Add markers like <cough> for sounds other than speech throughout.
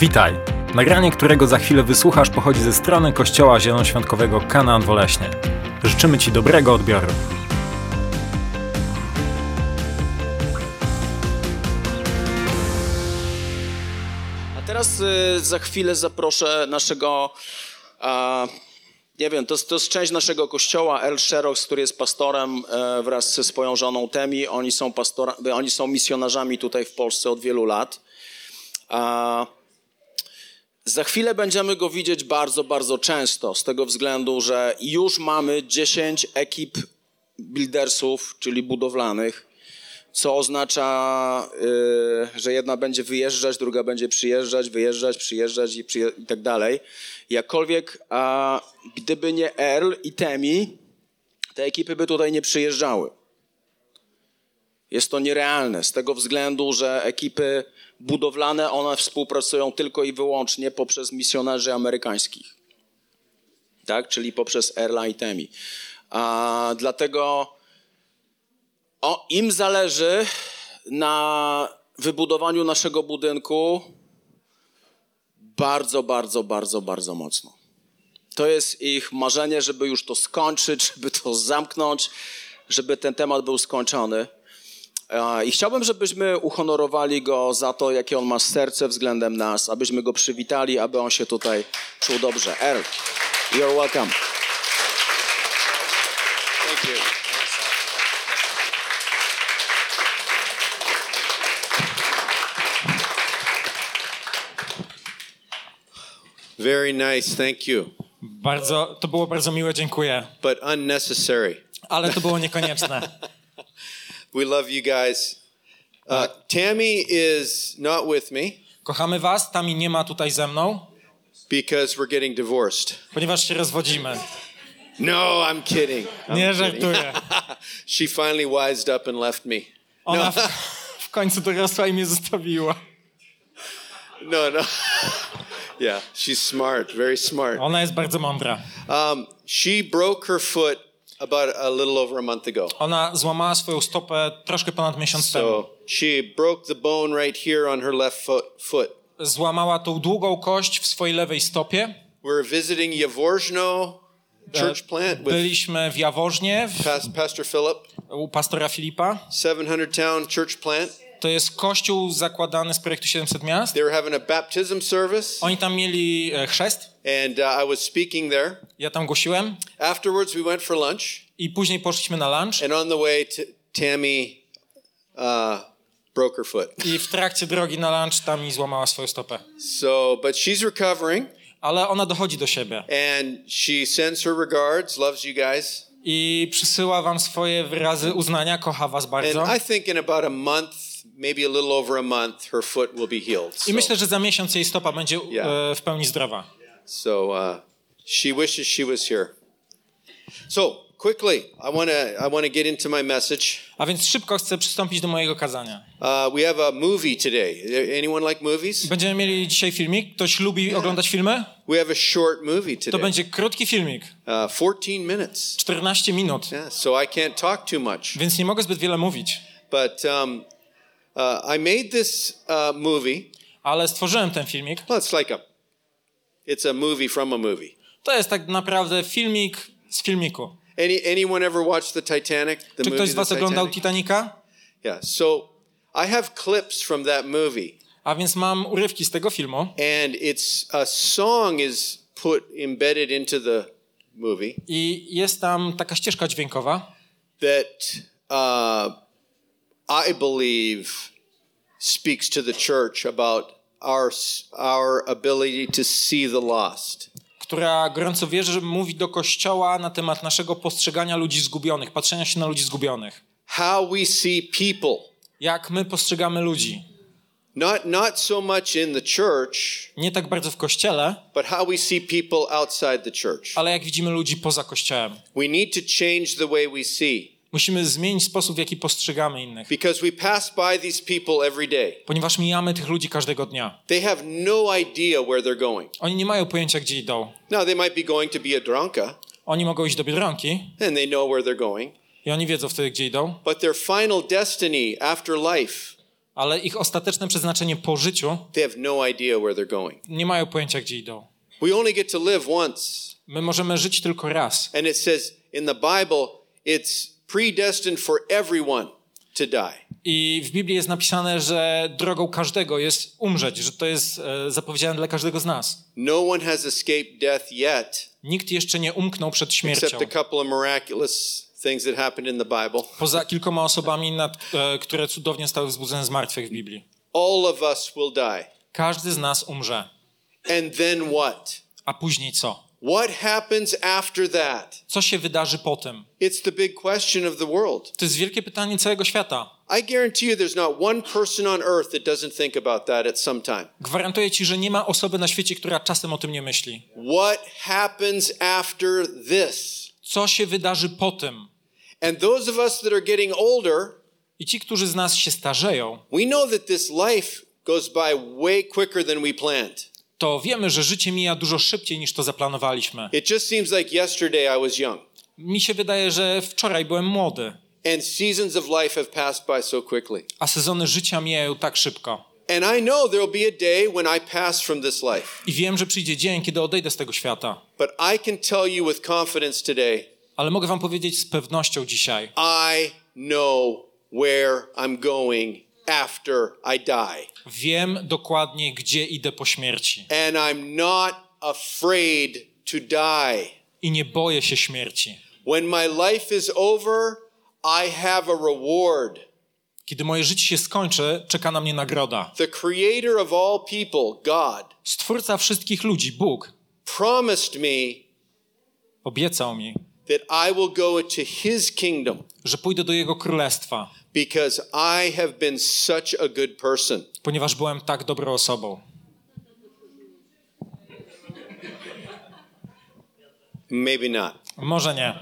Witaj! Nagranie, którego za chwilę wysłuchasz, pochodzi ze strony Kościoła Zielonoświątkowego Kanaan Woleśnie. Życzymy Ci dobrego odbioru. A teraz y, za chwilę zaproszę naszego, a, nie wiem, to, to jest część naszego kościoła, El Sherox, który jest pastorem e, wraz ze swoją żoną Temi. Oni są, pastora, oni są misjonarzami tutaj w Polsce od wielu lat. A, za chwilę będziemy go widzieć bardzo, bardzo często, z tego względu, że już mamy 10 ekip buildersów, czyli budowlanych, co oznacza, y, że jedna będzie wyjeżdżać, druga będzie przyjeżdżać, wyjeżdżać, przyjeżdżać i, przyje- i tak dalej. Jakkolwiek, a gdyby nie Earl i Temi, te ekipy by tutaj nie przyjeżdżały. Jest to nierealne z tego względu, że ekipy budowlane, one współpracują tylko i wyłącznie poprzez misjonarzy amerykańskich. Tak? Czyli poprzez i Temi. A dlatego o, im zależy na wybudowaniu naszego budynku bardzo, bardzo, bardzo, bardzo mocno. To jest ich marzenie, żeby już to skończyć, żeby to zamknąć, żeby ten temat był skończony. E, I chciałbym, żebyśmy uhonorowali go za to, jakie on ma serce względem nas, abyśmy go przywitali, aby on się tutaj czuł dobrze. Earl, you're welcome. Thank you. Very nice, thank you. Bardzo, to było bardzo miłe, dziękuję. But unnecessary. Ale to było niekonieczne. We love you guys. Uh, Tammy is not with me Kochamy Was, Tami nie ma tutaj ze mną, because we're getting divorced. ponieważ się rozwodzimy. No, I'm kidding. I'm Nie kidding. żartuję. <laughs> she finally wised up and left me. Ona w, w końcu dorosła i mnie zostawiła. No, no. yeah, she's smart, very smart. Ona jest bardzo mądra. Um, she broke her foot about a little over a month ago. Ona złamała swoją stopę troszkę ponad miesiąc temu. So she broke the bone right here on her left foot. foot. Złamała tą długą kość w swojej lewej stopie. We're visiting Jaworzno church plant with Byliśmy w Jaworznie w, Pas- Pastor Philip. u pastora Filipa. 700 Town Church Plant. To jest kościół zakładany z projektu 700 miast. They were having a baptism service, Oni tam mieli e, chrzest. And uh, I was speaking there. Ja tam głosiłem. Afterwards, we went for lunch, I później poszliśmy na lunch. and on the way, t- Tammy uh, broke her foot. I w trakcie drogi na lunch tam mi złamała swoją stopę. So, but she's recovering, Ale ona dochodzi do siebie. and she sends her regards, loves you guys, I przysyła wam swoje wyrazy uznania, kocha was bardzo. and I think in about a month, maybe a little over a month, her foot will be healed. I myślę, że za miesiąc jej stopa będzie Yeah. e, w pełni zdrowa. So uh, she wishes she was here. So quickly, I want to I want to get into my message. A więc szybko chcę przystąpić do mojego kazania. Uh, we have a movie today. Anyone like movies? Będziemy mieli dzisiaj filmik. Ktoś lubi oglądać filmy? We have a short movie To today. będzie krótki filmik. Uh, 14 minutes. 14 minut. Yeah, so I can't talk too much. Więc nie mogę zbyt wiele mówić. But um, uh, I made this uh, movie. Ale stworzyłem ten filmik. Well, it's like a, it's a movie from a movie. To jest tak naprawdę filmik z filmiku. Any anyone ever watched the Titanic? The Czy ktoś z was oglądał Titanic? Titanica? Yeah. So I have clips from that movie, A więc mam urywki z tego filmu. and it's a song is put embedded into the movie I jest tam taka ścieżka dźwiękowa, that uh, I believe speaks to the church about our our ability to see the lost. która gorąco wierzy, że mówi do kościoła na temat naszego postrzegania ludzi zgubionych, patrzenia się na ludzi zgubionych. How we see people, Jak my postrzegamy ludzi. not not so much in the church, Nie tak bardzo w kościele, but how we see people outside the church. ale jak widzimy ludzi poza kościołem. We need to change the way we see Musimy zmienić sposób, w jaki postrzegamy innych, because we pass by these people every day. ponieważ mijamy tych ludzi każdego dnia. They have no idea where they're going. Oni nie mają pojęcia, gdzie idą. Now they might be going to Biedronka Oni mogą iść do Biedronki and they know where they're going, i oni wiedzą wtedy, gdzie idą, but their final destiny after life ale ich ostateczne przeznaczenie po życiu they have no idea where they're going. nie mają pojęcia, gdzie idą. We only get to live once. My możemy żyć tylko raz. And it says in the Bible, it's predestined for everyone to die. I w Biblii jest napisane, że drogą każdego jest umrzeć, że to jest e, zapowiedziane dla każdego z nas. No one has escaped death yet, Nikt jeszcze nie umknął przed śmiercią. except a couple of miraculous things that happened in the Bible. Poza kilkoma osobami, nad, e, które cudownie stały wzbudzone z martwych w Biblii. All of us will die. Każdy z nas umrze. And then what? A później co? What happens after that? Co się wydarzy potem? It's the big question of the world. To jest wielkie pytanie całego świata. I guarantee you there's not one person on earth that doesn't think about that at some time. Gwarantuję ci, że nie ma osoby na świecie, która czasem o tym nie myśli. What happens after this? Co się wydarzy potem? And those of us that are getting older, I ci, którzy z nas się starzeją, we know that this life goes by way quicker than we planned. To wiemy, że życie mija dużo szybciej niż to zaplanowaliśmy. It just seems like yesterday I was young. Mi się wydaje, że wczoraj byłem młody, And seasons of life have passed by so quickly. a sezony życia mijają tak szybko. And I know there'll be a day when I pass from this life. I wiem, że przyjdzie dzień, kiedy odejdę z tego świata. But I can tell you with confidence today, Ale mogę wam powiedzieć z pewnością dzisiaj, I know where I'm going after I die. wiem dokładnie, gdzie idę po śmierci. And I'm not afraid to die. I nie boję się śmierci. When my life is over, I have a reward. Kiedy moje życie się skończy, czeka na mnie nagroda. The creator of all people, God, Stwórca wszystkich ludzi, Bóg, promised me obiecał mi, that I will go to his kingdom że pójdę do Jego królestwa, because I have been such a good person. ponieważ byłem tak dobrą osobą. Maybe not. Może nie.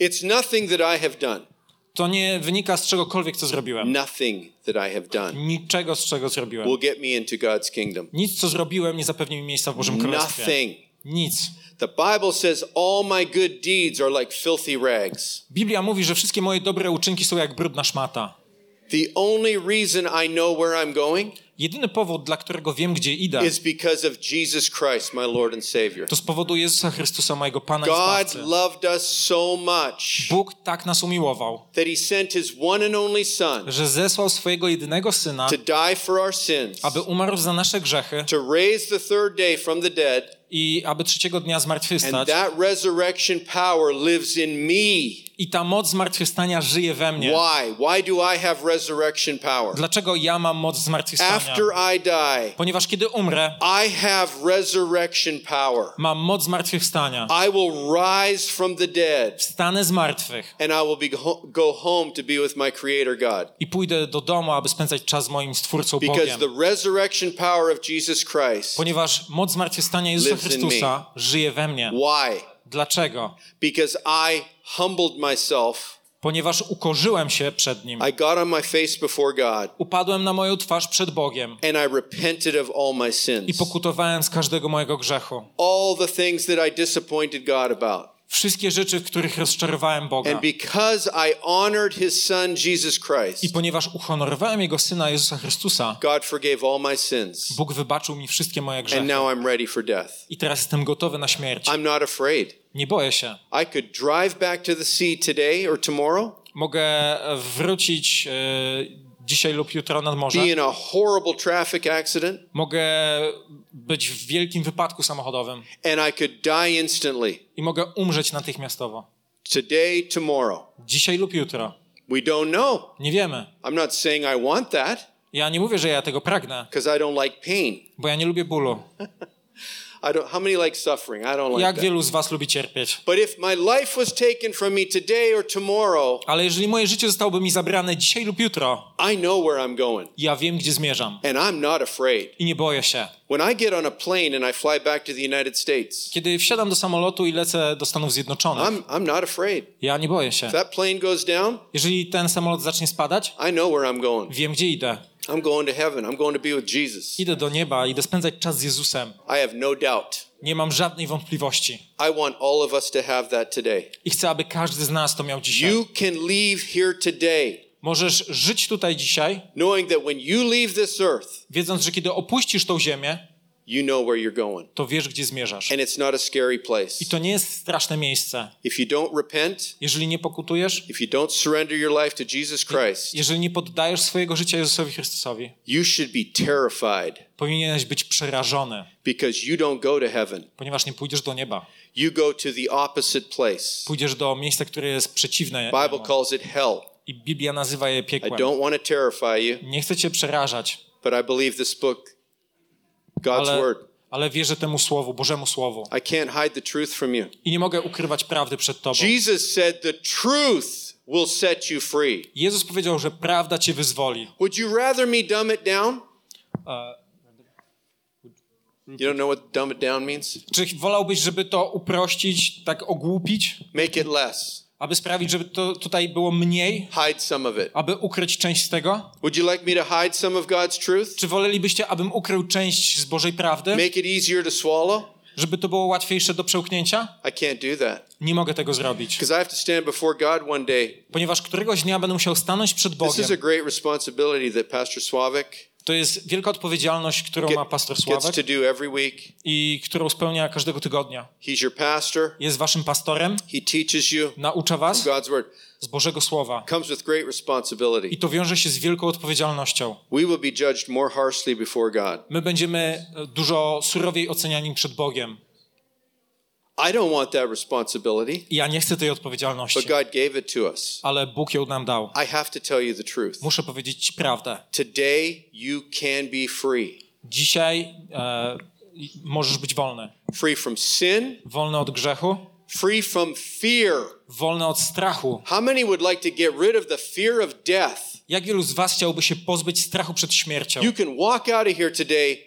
It's nothing that I have done. To nie wynika z czegokolwiek, co zrobiłem. Nothing that I have done Niczego, z czego zrobiłem. will get me into God's kingdom. Nic, co zrobiłem, nie zapewni mi miejsca w Bożym Królestwie. Nothing. Nic. The Bible says all my good deeds are like filthy rags. Biblia mówi, że wszystkie moje dobre uczynki są jak brudna szmata. The only reason I know where I'm going Jedyny powód, dla którego wiem, gdzie idę, is because of Jesus Christ, my Lord and Savior. to z powodu Jezusa Chrystusa, mojego Pana i God Zbawcy. loved us so much Bóg tak nas umiłował, that he sent his one and only Son że zesłał swojego jedynego Syna, to die for our sins, aby umarł za nasze grzechy to raise the third day from the dead, i aby trzeciego dnia and zmartwychwstać. that resurrection power lives in me. I ta moc zmartwychwstania żyje we mnie. Why? Why do I have resurrection power? Dlaczego ja mam moc zmartwychwstania? After I die, Ponieważ kiedy umrę, I have resurrection power. mam moc zmartwychwstania. I will rise from the dead Wstanę z martwych and I will be go home to be with my creator God. i pójdę do domu, aby spędzać czas z moim Stwórcą Because Bogiem. the resurrection power of Jesus Christ. Ponieważ moc zmartwychwstania Jezusa Chrystusa żyje we mnie. Why? Dlaczego? Because I humbled myself. Ponieważ ukorzyłem się przed Nim. I got on my face before God Upadłem na moją twarz przed Bogiem and I repented of all my i sins. pokutowałem z każdego mojego grzechu. All the things that I disappointed God about. Wszystkie rzeczy, w których rozczarowałem Boga. And because I honored his son Jesus Christ, I ponieważ uhonorowałem Jego Syna Jezusa Chrystusa, God forgave all my sins. Bóg wybaczył mi wszystkie moje And grzechy. now I'm ready for death. I teraz jestem gotowy na śmierć. I'm not afraid. Nie boję się. I could drive back to the sea today or tomorrow, Mogę e, wrócić e, dzisiaj lub jutro nad morze. be in a horrible traffic accident, Mogę być w wielkim wypadku samochodowym and I could die instantly. i mogę umrzeć natychmiastowo. Today, tomorrow. Dzisiaj lub jutro. We don't know. Nie wiemy. I'm not saying I want that Ja nie mówię, że ja tego pragnę, because I don't like pain. bo ja nie lubię bólu. <laughs> I don't. How many like suffering? I don't like Jak that. wielu z was lubi cierpieć? But if my life was taken from me today or tomorrow, Ale jeżeli moje życie zostałoby mi zabrane dzisiaj lub jutro, I know where I'm going, ja wiem, gdzie zmierzam and I'm not afraid. i nie boję się. When I get on a plane and I fly back to the United States, Kiedy wsiadam do samolotu i lecę do Stanów Zjednoczonych, I'm I'm not afraid. ja nie boję się. If that plane goes down, Jeżeli ten samolot zacznie spadać, I know where I'm going. wiem, gdzie idę. I'm going to heaven. I'm going to be with Jesus. Idę do nieba, idę spędzać czas z Jezusem. I have no doubt. Nie mam żadnej wątpliwości. I want all of us to have that today. I chcę, aby każdy z nas to miał dzisiaj. You can leave here today Możesz żyć tutaj dzisiaj, knowing that when you leave this earth, wiedząc, że kiedy opuścisz tą ziemię, you know where you're going. to wiesz, gdzie zmierzasz. And it's not a scary place. I to nie jest straszne miejsce. If you don't repent, Jeżeli nie pokutujesz, if you don't surrender your life to Jesus Christ, jeżeli nie poddajesz swojego życia Jezusowi Chrystusowi, you should be terrified powinieneś być przerażony, because you don't go to heaven. ponieważ nie pójdziesz do nieba. You go to the opposite place. Pójdziesz do miejsca, które jest przeciwne. Bible calls it hell. I Biblia nazywa je I piekłem. don't want to terrify you, Nie chcę cię przerażać, but I believe this book, God's ale, word, ale wierzę temu słowu, Bożemu słowu. I can't hide the truth from you. I nie mogę ukrywać prawdy przed tobą. Jesus said the truth will set you free. Jezus powiedział, że prawda cię wyzwoli. Would you rather me dumb it down? E, You don't know what dumb it down means? Czy wolałbyś, żeby to uprościć, tak ogłupić, Make it less. Aby sprawić, żeby to tutaj było mniej, Hide some of it. aby ukryć część z tego? Would you like me to hide some of God's truth? Czy wolelibyście, abym ukrył część z Bożej prawdy, Make it easier to swallow? żeby to było łatwiejsze do przełknięcia? I can't do that Nie mogę tego zrobić, because I have to stand before God one day. ponieważ któregoś dnia będę musiał stanąć przed This Bogiem. is a great responsibility that Pastor Sławek To jest wielka odpowiedzialność, którą ma pastor Sławek i którą spełnia każdego tygodnia. Jest waszym pastorem, naucza was z Bożego Słowa. Comes with great I to wiąże się z wielką odpowiedzialnością. My będziemy e, dużo surowiej oceniani przed Bogiem. I don't want that responsibility, ja nie chcę tej odpowiedzialności, but God gave it to us. ale Bóg ją nam dał. I have to tell you the truth. Muszę powiedzieć ci prawdę. Today, you can be free. Dzisiaj e, możesz być wolny. Free from sin, Wolny od grzechu, free from fear. wolny od strachu. How many would like to get rid of the fear of death? Jak wielu z was chciałoby się pozbyć strachu przed śmiercią? You can walk out of here today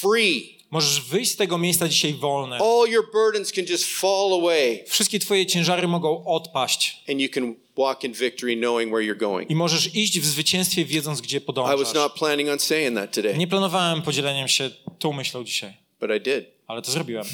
free. Możesz wyjść z tego miejsca dzisiaj wolny. All your burdens can just fall away, Wszystkie twoje ciężary mogą odpaść. and you can walk in victory knowing where you're going. I możesz iść w zwycięstwie, wiedząc, gdzie I was podążasz. not planning on saying that today, Nie planowałem podzieleniem się tą myślą dzisiaj, but I did. ale to zrobiłem.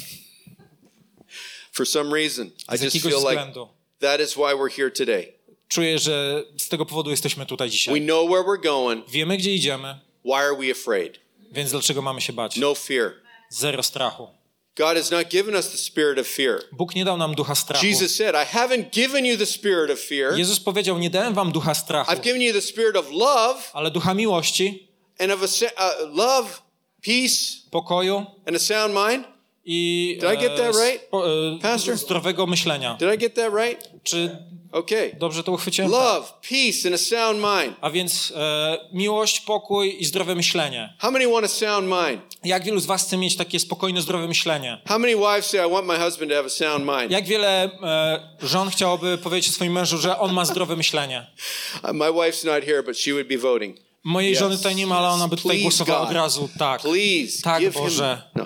For some reason, I just feel like that is why we're here today. Czuję, że z tego powodu jesteśmy tutaj We dzisiaj. know where we're going. Wiemy, gdzie idziemy, Why are we afraid? więc dlaczego mamy się bać? No fear. Zero strachu. God has not given us the spirit of fear. Bóg nie dał nam ducha strachu. Jesus said, I haven't given you the spirit of fear. Jezus powiedział, nie dałem wam ducha strachu, I've given you the spirit of love ale ducha miłości, and of a uh, love, peace, pokoju and a sound mind. i Did I get that e, right, e, Pastor? zdrowego myślenia. Did I get that right? Czy Okay. dobrze to uchwyciłem? Love, peace, and a sound mind. A więc e, miłość, pokój i zdrowe myślenie. How many want a sound mind? Jak wielu z was chce mieć takie spokojne, zdrowe myślenie? How many wives say, I want my husband to have a sound mind? Jak wiele e, żon chciałoby powiedzieć swoim mężu, że on ma zdrowe myślenie? <laughs> My wife's not here, but she would be voting. Mojej Yes, żony tutaj nie ma, ale ona by tutaj głosowała God. od razu tak. Please Tak, Boże. him.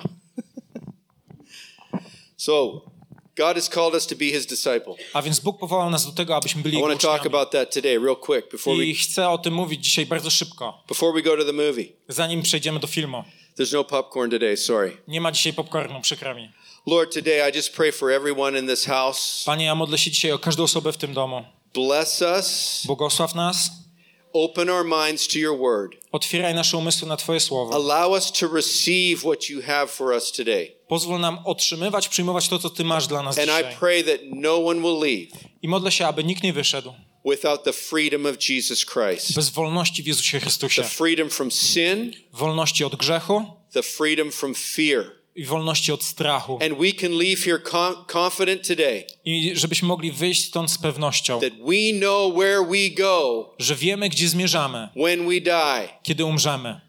<laughs> No. so, God has called us to be His disciple. A więc Bóg powołał nas do tego, abyśmy byli I want to talk about that today, real quick, before I we chcę o tym mówić dzisiaj bardzo szybko, before we go to the movie. zanim przejdziemy do filmu. There's no popcorn today. Sorry, Nie ma dzisiaj popcornu, przykro mi. Lord. Today, I just pray for everyone in this house. Panie, ja modlę się dzisiaj o każdą osobę w tym domu. Bless us. Błogosław nas, Open our minds to Your Word. otwieraj nasze umysły na Twoje słowo. Allow us to receive what You have for us today. Pozwól nam otrzymywać, przyjmować to, co Ty masz dla nas And I dzisiaj. pray that no one will leave I modlę się, aby nikt nie wyszedł without the freedom of Jesus Christ. bez wolności w Jezusie Chrystusie. The freedom from sin, Wolności od grzechu the freedom from fear. i wolności od strachu. And we can leave here con- confident today I żebyśmy mogli wyjść stąd z pewnością, that we know where we go że wiemy, gdzie zmierzamy, when we die. kiedy umrzemy.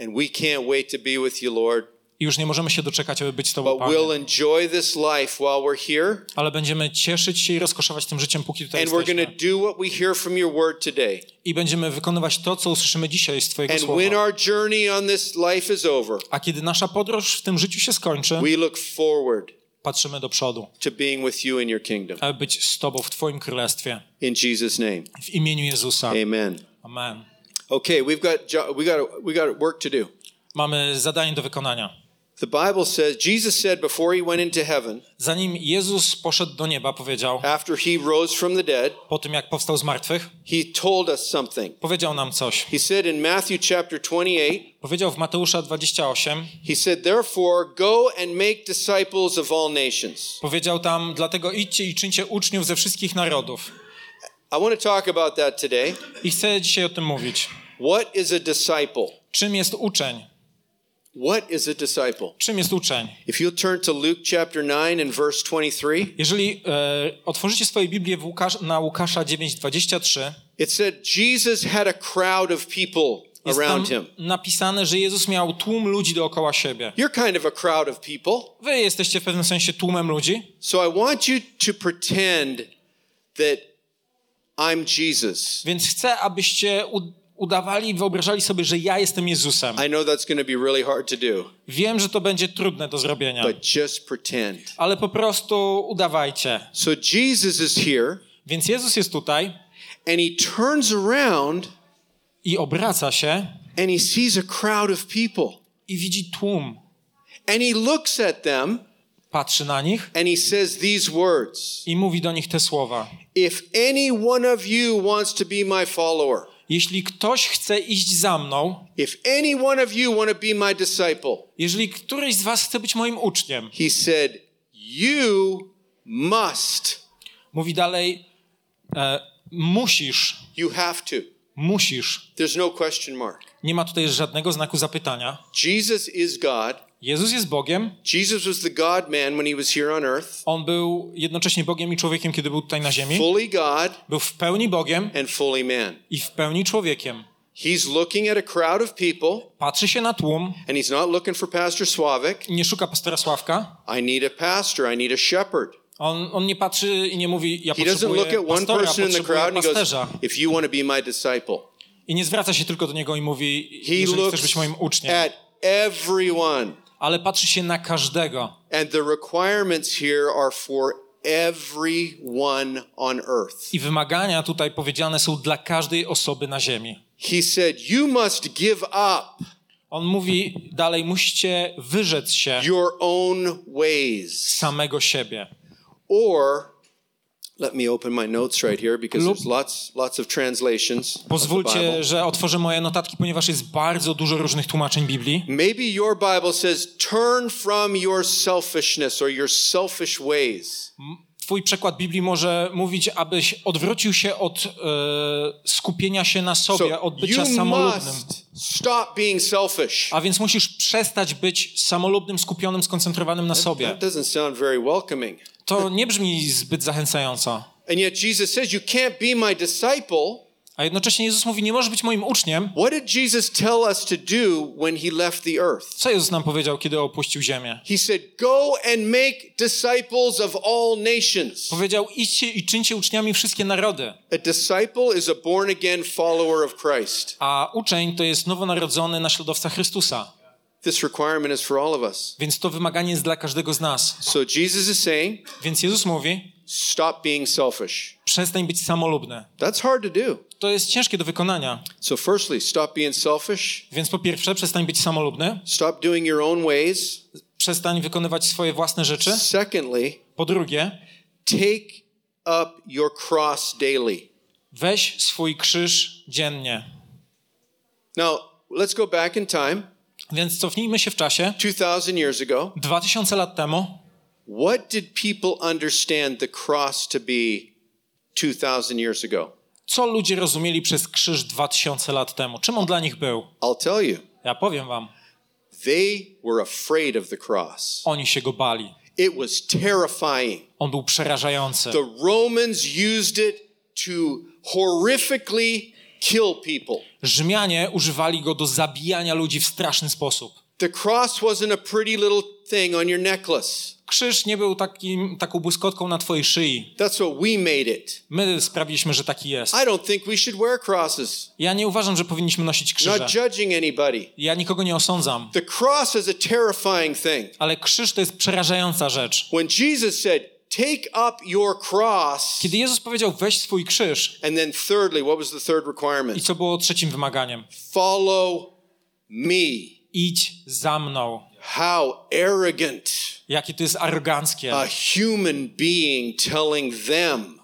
And we can't wait to be with you, Lord. I już nie możemy się doczekać, aby być z Tobą, Panie. Ale będziemy cieszyć się i rozkoszować tym życiem, póki tutaj And jesteśmy. to do what we hear from your word today. I będziemy wykonywać to, co usłyszymy dzisiaj z Twojego And when słowa. our journey on this life is over, A kiedy nasza podróż w tym życiu się skończy, we look forward patrzymy do przodu, to being with you in your kingdom. aby być z Tobą w Twoim królestwie. In Jesus' name. W imieniu Jezusa. Amen. Amen. Okay, we've got we got we got work to do. Mamy zadanie do wykonania. The Bible says, Jesus said before he went into heaven, Zanim Jezus poszedł do nieba, powiedział, after he rose from the dead, po tym jak powstał z martwych, he told us something. powiedział nam coś. He said in Matthew chapter 28, Powiedział w Mateusza 28, he said, Therefore, go and make disciples of all nations. powiedział tam, dlatego idźcie i czyńcie uczniów ze wszystkich narodów. I want to talk about that today. I chcę dzisiaj o tym mówić. What is a disciple? Czym jest uczeń? What is a disciple? Czym jest uczeń? If you'll turn to Luke chapter 9 and verse 23, Jeżeli e, otworzycie swoje Biblię w Łukasz, na Łukasza 9:23, it said Jesus had a crowd of people jest around him. napisane, że Jezus miał tłum ludzi dookoła siebie. You're kind of a crowd of people. Wy jesteście w pewnym sensie tłumem ludzi, So I want you to pretend that I'm Jesus. więc chcę, abyście u- udawali, wyobrażali sobie, że ja jestem Jezusem. I know that's going to be really hard to do, Wiem, że to będzie trudne do zrobienia, but just pretend. ale po prostu udawajcie. So Jesus is here Więc Jezus jest tutaj and he turns around i obraca się and he sees a crowd of people. i widzi tłum. And he looks at them Patrzy na nich and he says these words i mówi do nich te słowa. If any one of you wants to be my follower, Jeśli ktoś chce iść za mną, if any one of you want to be my disciple, jeżeli któryś z was chce być moim uczniem, he said, you must. mówi dalej, e, musisz, You have to. musisz. There's no question mark. Nie ma tutaj żadnego znaku zapytania. Jesus is God. Jezus jest Bogiem. Jesus was the God man when he was here on earth, On był jednocześnie Bogiem i człowiekiem, kiedy był tutaj na ziemi. fully God Był w pełni Bogiem and fully man. i w pełni człowiekiem. He's looking at a crowd of people Patrzy się na tłum, and he's not looking for Pastor Sławik. nie szuka pastora Sławka. I need a pastor, I need a shepherd. On, on nie patrzy i nie mówi, ja He doesn't look potrzebuję at one pastora, person in the potrzebuję crowd and he goes, pasterza. if you want to be my disciple. I nie zwraca się tylko do niego i mówi, He jeżeli chcesz być moim uczniem. at everyone. Ale patrzy się na każdego. And the requirements here are for everyone on earth. I wymagania tutaj powiedziane są dla każdej osoby na ziemi. He said, You must give up On mówi dalej, musicie wyrzec się your own ways. samego siebie. Or, let me open my notes right here because there's lots, lots of translations. Pozwólcie, że otworzę moje notatki, ponieważ jest bardzo dużo różnych tłumaczeń Biblii. Maybe your Bible says, Turn from your selfishness or your selfish ways. Twój przekład Biblii może mówić, abyś odwrócił się od e, skupienia się na sobie, So od bycia samolubnym. stop being selfish. A więc musisz przestać być samolubnym, skupionym, skoncentrowanym na sobie. That doesn't sound very welcoming. To nie brzmi zbyt zachęcająco. And yet Jesus says, You can't be my disciple. A jednocześnie Jezus mówi, nie możesz być moim uczniem. What did Jesus tell us to do when he left the earth? Co Jezus nam powiedział, kiedy opuścił ziemię? He said, Go and make disciples of all nations. Powiedział, idźcie i czyńcie uczniami wszystkie narody. A disciple is a born again follower of Christ. A uczeń to jest nowonarodzony naśladowca Chrystusa. This requirement is for all of us. Więc to wymaganie jest dla każdego z nas. So Jesus is saying, Więc Jezus mówi, Stop being selfish. przestań być samolubny. That's hard to do. To jest ciężkie do wykonania. So, firstly, stop being selfish. Więc po pierwsze, przestań być samolubny. Stop doing your own ways. Przestań wykonywać swoje własne rzeczy. Secondly, Po drugie, take up your cross daily. weź swój krzyż dziennie. Now, let's go back in time, Więc cofnijmy się w czasie. 2,000 years ago. 2000 lat temu, What did people understand the cross to be 2,000 years ago? co ludzie rozumieli przez krzyż 2000 lat temu? Czym on dla nich był? I'll tell you, Ja powiem wam. they were afraid of the cross. Oni się go bali. It was terrifying. On był przerażający. The Romans used it to horrifically kill people. Rzymianie używali go do zabijania ludzi w straszny sposób. The cross wasn't a pretty little thing on your necklace. Krzyż nie był takim, taką błyskotką na twojej szyi. That's what we made it. My sprawiliśmy, że taki jest. I don't think we should wear crosses. Ja nie uważam, że powinniśmy nosić krzyże. Not judging anybody. Ja nikogo nie osądzam. The cross is a terrifying thing. Ale krzyż to jest przerażająca rzecz. When Jesus said, Take up your cross, Kiedy Jezus powiedział weź swój krzyż and then thirdly, what was the third i requirement? co było trzecim wymaganiem? Follow me. Idź za mną. how arrogant Jakie to jest aroganckie. a human being telling them,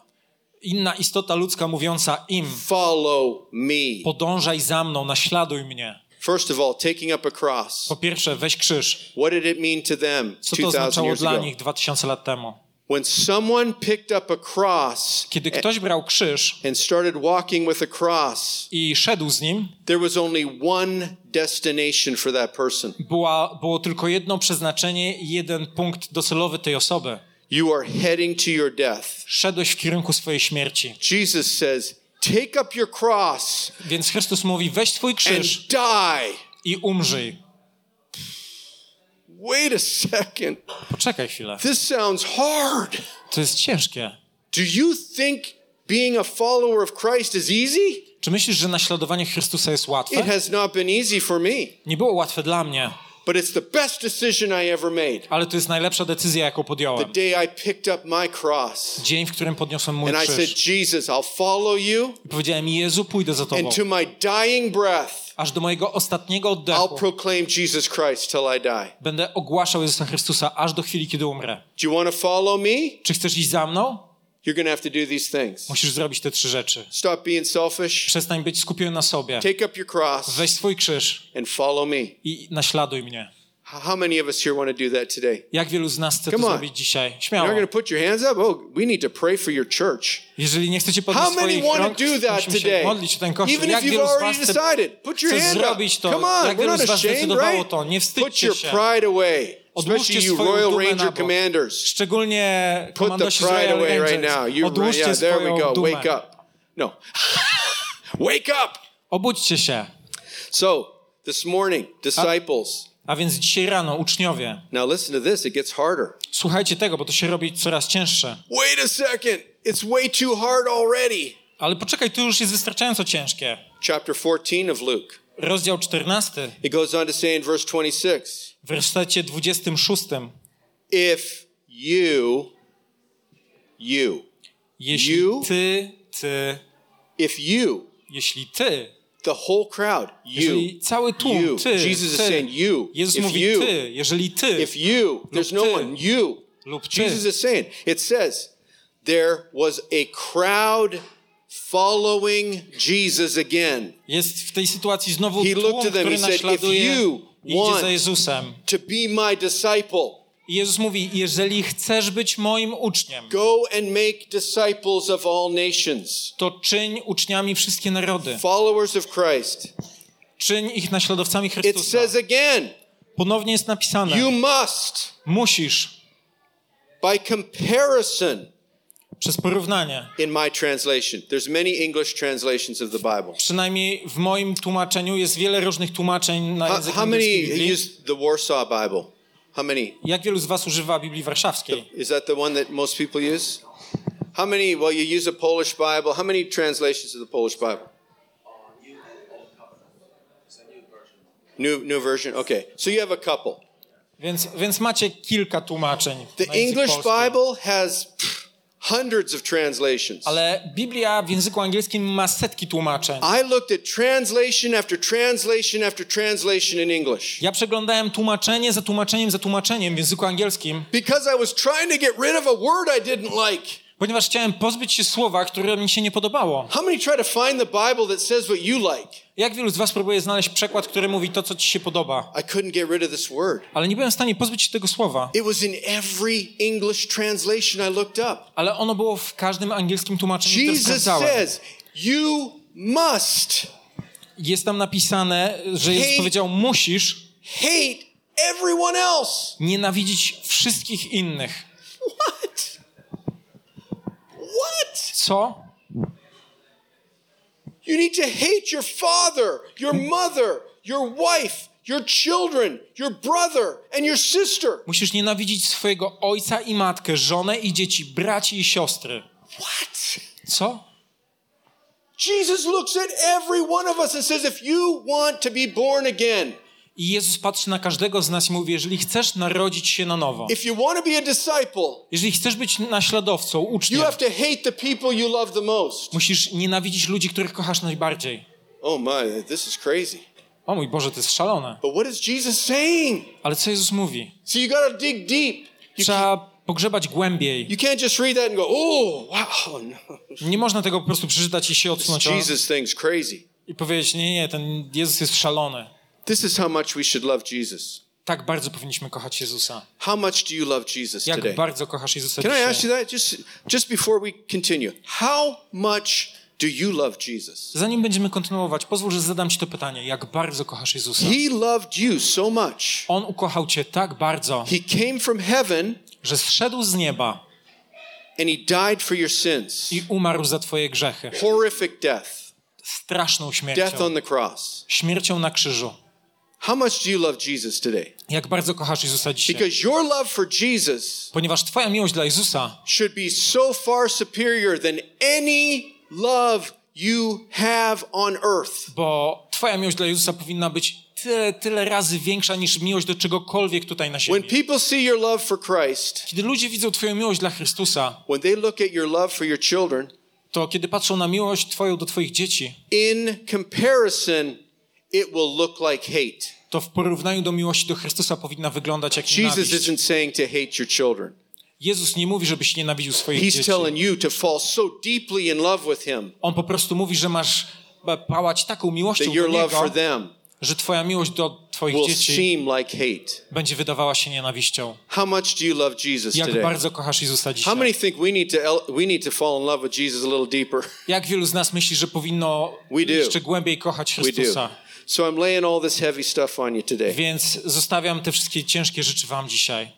Inna istota ludzka mówiąca im, follow me. podążaj za mną, naśladuj mnie. First of all, taking up a cross. Po pierwsze, weź krzyż. What did it mean to them Co to 2,000 oznaczało dla nich 2000 lat temu? When someone picked up a cross Kiedy ktoś brał krzyż and started walking with a cross, i szedł z nim, there was only one destination for that person. była, było tylko jedno przeznaczenie i jeden punkt docelowy tej osoby. You are heading to your death. Szedłeś w kierunku swojej śmierci. Jesus says, Take up your cross Więc Chrystus mówi, weź and krzyż die. i umrzyj. Wait a second. Poczekaj chwilę. This sounds hard. To jest ciężkie. Do you think being a follower of Christ is easy? Czy myślisz, że naśladowanie Chrystusa jest It łatwe? has not been easy for me, Nie było łatwe dla mnie, but it's the best decision I ever made. ale to jest najlepsza decyzja, jaką The podjąłem. day I picked up my cross Dzień, w którym podniosłem mój and I said, krzyż. Jesus, I'll follow you, I powiedziałem, Jezu, pójdę za Tobą. and to my dying breath, Aż do mojego ostatniego I'll oddechu proclaim Jesus Christ till I die. będę ogłaszał Jezusa Chrystusa, aż do chwili, kiedy umrę. Do you want to follow me? Czy chcesz iść za mną? You're going to have to do these things. Musisz zrobić te trzy rzeczy. Stop being selfish, Przestań być skupiony na sobie. take up your cross, Weź swój krzyż and follow me. i naśladuj mnie. How many of us here want to do that today? Jak wielu z nas chce to zrobić dzisiaj? You're Śmiało. not going to put your hands up? Oh, we need to pray for your church. Jeżeli nie chcecie podnieść How many want rąk, to do that today? modlić ten kościół. Even Jak if you've already decided, put your hand zrobić up. to? Come on, Jak we're wielu not ashamed, right? to? Nie Put wstydźcie your się. pride away, Odłóżcie swoją dumę na bok. Szczególnie komandosi Royal Rangers. Odłóżcie swoją dumę. Wake up. No. <laughs> Wake up. Obudźcie się. So, this morning, disciples. A więc dzisiaj rano, uczniowie, Now listen to this, it gets harder. słuchajcie tego, bo to się robi coraz cięższe. Wait a second. It's way too hard already. Ale poczekaj, to już jest wystarczająco ciężkie. Chapter 14 of Luke. Rozdział 14, It goes on to say in verse 26 w wersecie 26. if you, you, Jeśli You? ty, ty, if you, jeśli ty, the whole crowd, you, cały tłum, you, ty, Jesus is ty, saying you, Jezus if mówi you, ty, jeżeli ty. If you, there's no one, you, lub ty. Jesus is saying, it says, there was a crowd following Jesus again. Jest w tej sytuacji znowu He tłum, looked at them, który he said, "If you idzie za Jezusem. to be my disciple. I Jezus mówi, jeżeli chcesz być moim uczniem, Go and make disciples of all nations, to czyń uczniami wszystkie narody. followers of Christ. Czyń ich naśladowcami It Chrystusa. says again, Ponownie jest napisane, you must, musisz, by comparison, przez porównanie, in my translation. There's many English translations of the Bible. przynajmniej w moim tłumaczeniu jest wiele różnych tłumaczeń na język how many angielski use the Warsaw Bible? How many? Jak wielu z was używa Biblii Warszawskiej? Is that the one that most people use? How many? Well, you use a Polish Bible. How many translations of the Polish Bible? New new version. Okay, so you have a couple. Więc, więc macie kilka tłumaczeń. The English. Bible has hundreds of translations. Ale Biblia w języku angielskim ma setki tłumaczeń. I looked at translation after translation after translation in English Ja przeglądałem tłumaczenie za tłumaczeniem za tłumaczeniem w języku angielskim, because I was trying to get rid of a word I didn't like. Ponieważ chciałem pozbyć się słowa, które mi się nie podobało. How many try to find the Bible that says what you like? Jak wielu z was próbuje znaleźć przekład, który mówi to, co ci się podoba? I couldn't get rid of this word. Ale nie byłem w stanie pozbyć się tego słowa. It was in every English translation I looked up. Ale ono było w każdym angielskim tłumaczeniu, które Jesus sprawdzałem. says, You must Jest tam napisane, że Jezus powiedział, musisz hate everyone else. nienawidzić wszystkich innych. What? What? Co? You need to hate your father, your mother, your wife, your children, your brother, and your sister. Musisz nienawidzić swojego ojca i matkę, żonę i dzieci, braci i siostry. What? Co? Jesus looks at every one of us and says, If you want to be born again, I Jezus patrzy na każdego z nas i mówi, jeżeli chcesz narodzić się na nowo, jeżeli chcesz być naśladowcą, uczniem, musisz nienawidzić ludzi, których kochasz najbardziej. Oh my, this is crazy. O mój Boże, to jest szalone. But what is Jesus saying? Ale co Jezus mówi? So you got to dig deep. You, Trzeba pogrzebać głębiej. you can't just read that and go, oh, wow. <laughs> No. Nie można tego po prostu przeczytać i się odsunąć Jesus thing's crazy. i powiedzieć, nie, nie, ten Jezus jest szalony. This is how much we should love Jesus. Tak bardzo powinniśmy kochać Jezusa. How much do you love Jesus Jak today? bardzo kochasz Jezusa Can I ask dzisiaj? you that just just before we continue? How much do you love Jesus? Zanim będziemy kontynuować, pozwól, że zadam ci to pytanie. Jak bardzo kochasz Jezusa? He loved you so much. On ukochał cię tak bardzo, He came from heaven że zszedł z nieba and he died for your sins. i umarł za twoje grzechy. Horrific death. Straszną Death śmiercią. on the cross. Śmiercią na krzyżu. How much do you love Jesus today? Jak bardzo kochasz Jezusa dzisiaj? Because your love for Jesus Ponieważ twoja miłość dla Jezusa should be so far superior than any love you have on earth. bo twoja miłość dla Jezusa powinna być tyle, tyle razy większa niż miłość do czegokolwiek tutaj na When ziemi. people see your love for Christ, Kiedy ludzie widzą twoją miłość dla Chrystusa, when they look at your love for your children, to kiedy patrzą na miłość twoją do twoich dzieci, in comparison, it will look like hate. to w porównaniu do miłości do Chrystusa powinna wyglądać jak Jesus nienawiść. isn't saying to hate your children. Jezus nie mówi, żebyś nienawidził swoich He's dzieci. telling you to fall so deeply in love with Him On po prostu mówi, że masz e, pałać taką miłością do Niego, że twoja miłość do twoich will dzieci seem like hate. będzie wydawała się nienawiścią. How much do you love Jesus Jak today? bardzo kochasz Jezusa How dzisiaj? many think we need to el- we need to fall in love with Jesus a little deeper? <laughs> Jak wielu z nas myśli, że powinno jeszcze głębiej kochać. Chrystusa? So I'm laying all this heavy stuff on you today. Więc zostawiam te wszystkie ciężkie rzeczy wam dzisiaj.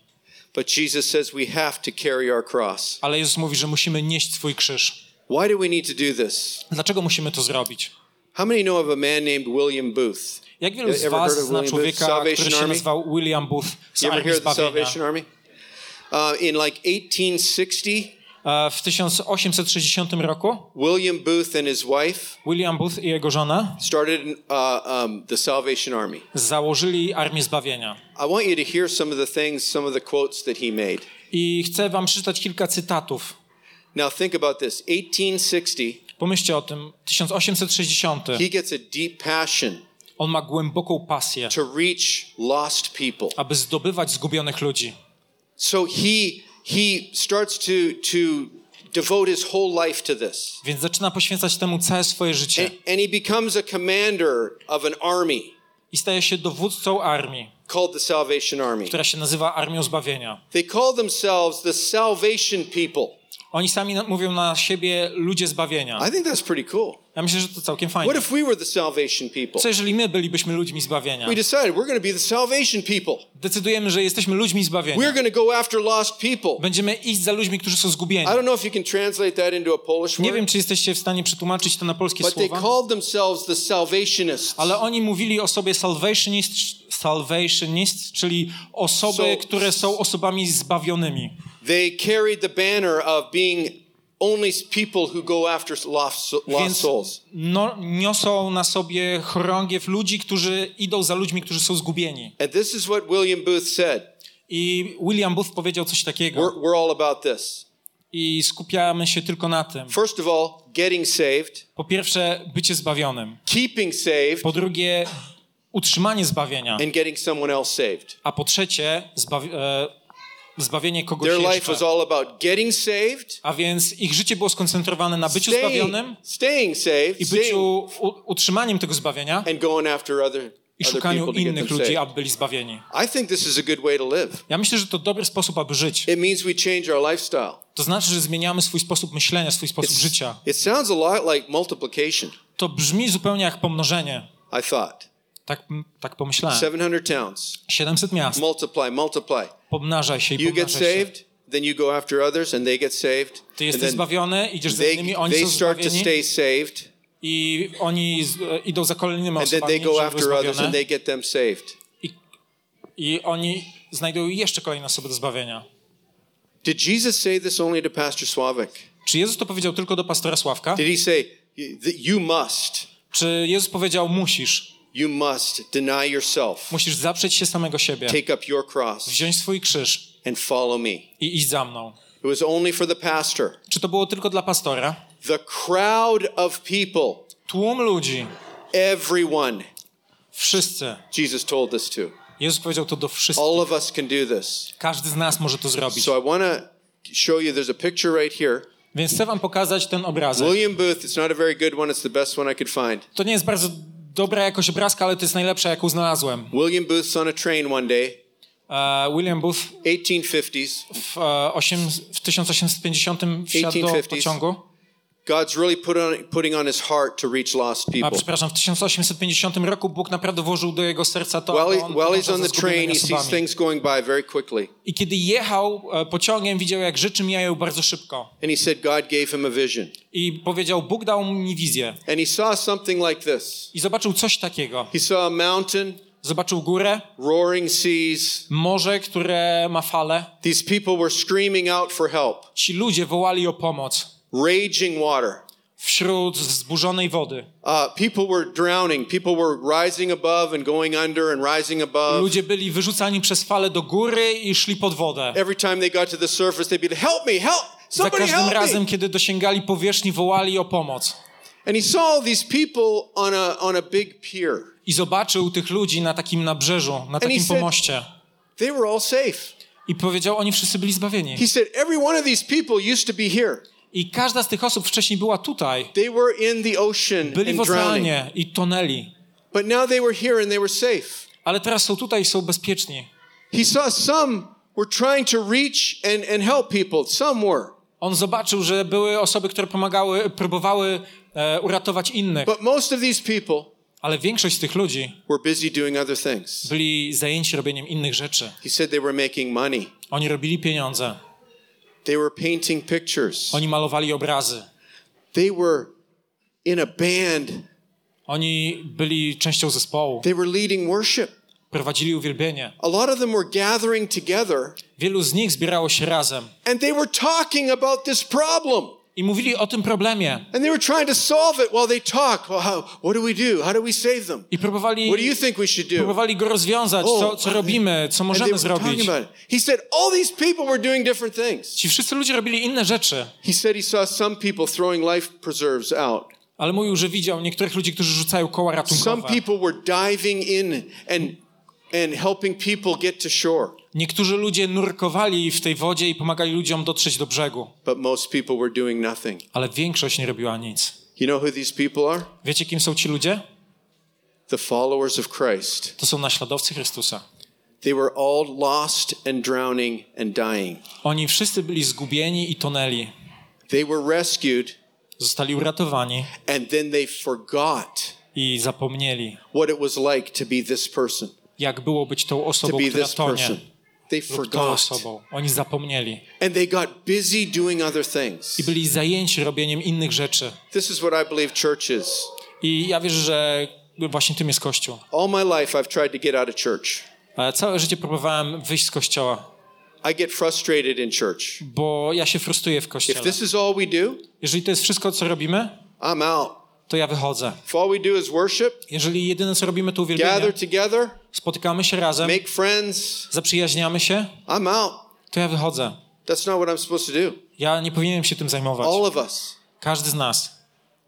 But Jesus says we have to carry our cross. Ale Jezus mówi, że musimy nieść swój krzyż. Why do we need to do this? Dlaczego musimy to zrobić? How many know of a man named William Booth? Jak wielu z Ever was zna człowieka, który się nazywał William Booth z Armii Zbawienia? Salvation Army? Uh, in like 1860, E, W 1860 roku William Booth and his wife William Booth i jego żona started uh, um, the Salvation Army. założyli Armię Zbawienia. I want you to hear some of the things, some of the quotes that he made. I chcę wam przeczytać kilka cytatów. Now think about this. 1860, Pomyślcie o tym. 1860. he gets a deep passion On ma głęboką pasję, to reach lost people. aby zdobywać zgubionych ludzi. So he he starts to to devote his whole life to this. Więc zaczyna poświęcać temu całe swoje życie. And, and he becomes a commander of an army I staje się dowódcą armii, called the Salvation Army. która się nazywa Armią Zbawienia. They call themselves the Salvation People. Oni sami na, mówią na siebie ludzie zbawienia. I think that's pretty cool. Ja myślę, że to całkiem What fajne. if we were the Salvation People? Co jeżeli my bylibyśmy ludźmi zbawienia? We decided we're going to be the Salvation People. Decydujemy, że jesteśmy ludźmi We're zbawienia. going to go after lost people. Będziemy iść za ludźmi, którzy są zgubieni. I don't know if you can translate that into a Polish Nie word, wiem, czy jesteście w stanie przetłumaczyć to na polskie but they słowa, called themselves the Salvationists. ale oni mówili o sobie salvationist, salvationist czyli osoby, So- które są osobami zbawionymi. They carried the banner of being only people who go after lost, lost souls. no, niosą na sobie chorągiew ludzi, którzy idą za ludźmi, którzy są zgubieni. And this is what William Booth said. I William Booth powiedział coś takiego. We're, we're all about this. I skupiamy się tylko na tym. First of all, getting saved, Po pierwsze, bycie zbawionym. keeping saved, Po drugie, utrzymanie zbawienia. and getting someone else saved. A po trzecie, zbawi- e, zbawienie kogoś Their life was all about getting saved, A więc ich życie było skoncentrowane na byciu staying, zbawionym staying saved, i byciu u- utrzymaniem tego zbawienia and going after other, i other szukaniu get innych ludzi, saved. aby byli zbawieni. I think this is a good way to live. Ja myślę, że to dobry sposób, aby żyć. It means we change our lifestyle. To znaczy, że zmieniamy swój sposób myślenia, swój sposób życia. It sounds a lot like multiplication, To brzmi zupełnie jak pomnożenie. I thought. Tak, tak pomyślałem. 700 towns. 700 miast. Multiply, multiply. Pomnażaj się i You get pomnażaj się. saved, then you go after others, and they get saved. Ty jesteś zbawiony, idziesz za they, innymi, oni they są start to zbawieni stay saved, i oni z, e, idą za kolejnymi and then osobami, they go after others, and they get them saved. i, i oni znajdują jeszcze kolejne osoby do zbawienia. Did Jesus say this only to Pastor Sławek? Czy Jezus to powiedział tylko do pastora Sławka? Did he say, that you must, Czy Jezus powiedział musisz, you must deny yourself, musisz zaprzeć się samego siebie, take up your cross, wziąć swój krzyż and follow me? i iść za mną? It was only for the pastor. Czy to było tylko dla pastora? The crowd of people, Tłum ludzi, everyone, Wszyscy. Jesus told this to. Jezus powiedział to do wszystkich. All of us can do this. Każdy z nas może to zrobić. So I want to show you there's a picture right here. Więc chcę wam pokazać ten obrazek. William Booth, it's not a very good one, it's the best one I could find. To nie jest bardzo dobra jakość obrazka, ale to jest najlepsza, jaką znalazłem. William Booth's on a train one day, E, William Booth 1850s. w, e, osiem, w 1850 wsiadł do 1850s. pociągu. God's really put on, putting on his heart to reach lost A people. przepraszam, w 1850 roku Bóg naprawdę włożył do jego serca to, While, on while he's on the train, he sees things going by very quickly. I kiedy jechał e, pociągiem, widział jak rzeczy mijają bardzo szybko. And he said God gave him a vision. I powiedział, Bóg dał mi wizję. And he saw something like this. I zobaczył coś takiego. He saw a mountain, Zobaczył górę, roaring seas. morze, które ma fale. These people were screaming out for help. Ci ludzie wołali o pomoc Raging water. wśród wzburzonej wody. Uh, people were drowning. People were rising above and going under and rising above. Ludzie byli wyrzucani przez fale do góry i szli pod wodę. Every time they got to the surface, they'd be like, help me, help! Za Somebody każdym help razem, me! kiedy dosięgali powierzchni, wołali o pomoc. And he saw these people on a, on a big pier. I zobaczył tych ludzi na takim nabrzeżu, na takim said- pomoście. They were all safe. I powiedział, oni wszyscy byli zbawieni. He said, every one of these people used to be here. I każda z tych osób wcześniej była tutaj. They were in the ocean Byli w oceanie i tonęli. But now they were here and they were safe. Ale teraz są tutaj i są bezpieczni. He saw some were trying to reach and, and help people. Some were. On zobaczył, że były osoby, które pomagały, próbowały e, uratować innych. But most of these people Ale większość z tych ludzi were busy doing other things. byli zajęci robieniem innych rzeczy. He said they were making money. Oni robili pieniądze. They were painting pictures. Oni malowali obrazy. They were in a band. Oni byli częścią zespołu. They were leading worship. Prowadzili uwielbienie. A lot of them were gathering together Wielu z nich zbierało się razem and they were talking about this problem. I mówili o tym problemie. And they were trying to solve it while they. Well, how, what do we do? How do we save them? I próbowali, What do you think we should do? próbowali go rozwiązać, co, co robimy, co możemy zrobić. He said all these people were doing different things. Ci wszyscy ludzie robili inne rzeczy, He said he saw some people throwing life preserves out. ale mówił, że widział niektórych ludzi, którzy rzucają koła Some ratunkowe. people were diving in and and helping people get to shore. Niektórzy ludzie nurkowali w tej wodzie i pomagali ludziom dotrzeć do brzegu, But most people were doing nothing. ale większość nie robiła nic. You know who these people are? Wiecie, kim są ci ludzie? The followers of Christ. To są naśladowcy Chrystusa. They were all lost and drowning and dying. Oni wszyscy byli zgubieni i tonęli. They were rescued Zostali uratowani and then they forgot i zapomnieli, what it was like to be this person, jak było być tą osobą, która tonie. person. They forgot. osobą. Oni zapomnieli And they got busy doing other things. i byli zajęci robieniem innych rzeczy. This is what I believe church is. I ja wierzę, że właśnie tym jest Kościół. All my life I've tried to get out of church. Całe życie próbowałem wyjść z Kościoła, I get frustrated in church. bo ja się frustruję w If Kościele. this is all we do, Jeżeli to jest wszystko, co robimy, I'm out. To ja wychodzę. Jeżeli jedyne, co robimy, to uwielbienie, gather together, spotykamy się razem, make friends, zaprzyjaźniamy się, I'm out. to ja wychodzę. That's not what I'm supposed to do. Ja nie powinienem się tym zajmować. All of us, Każdy z nas.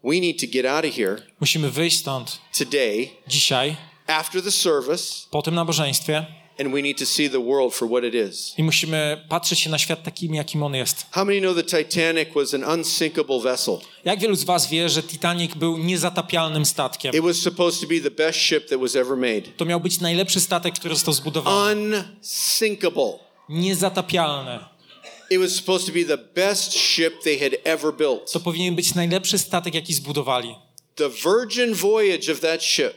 we need to get out of here Musimy wyjść stąd today dzisiaj, after the service, po tym nabożeństwie and we need to see the world for what it is. i musimy patrzeć się na świat takim, jakim on jest. How many know the Titanic was an unsinkable vessel? Jak wielu z was wie, że Titanic był niezatapialnym statkiem? It was supposed to be the best ship that was ever made. To miał być najlepszy statek, który został zbudowany. Unsinkable. Niezatapialny. It was supposed to be the best ship they had ever built. To powinien być najlepszy statek, jaki zbudowali. The virgin voyage of that ship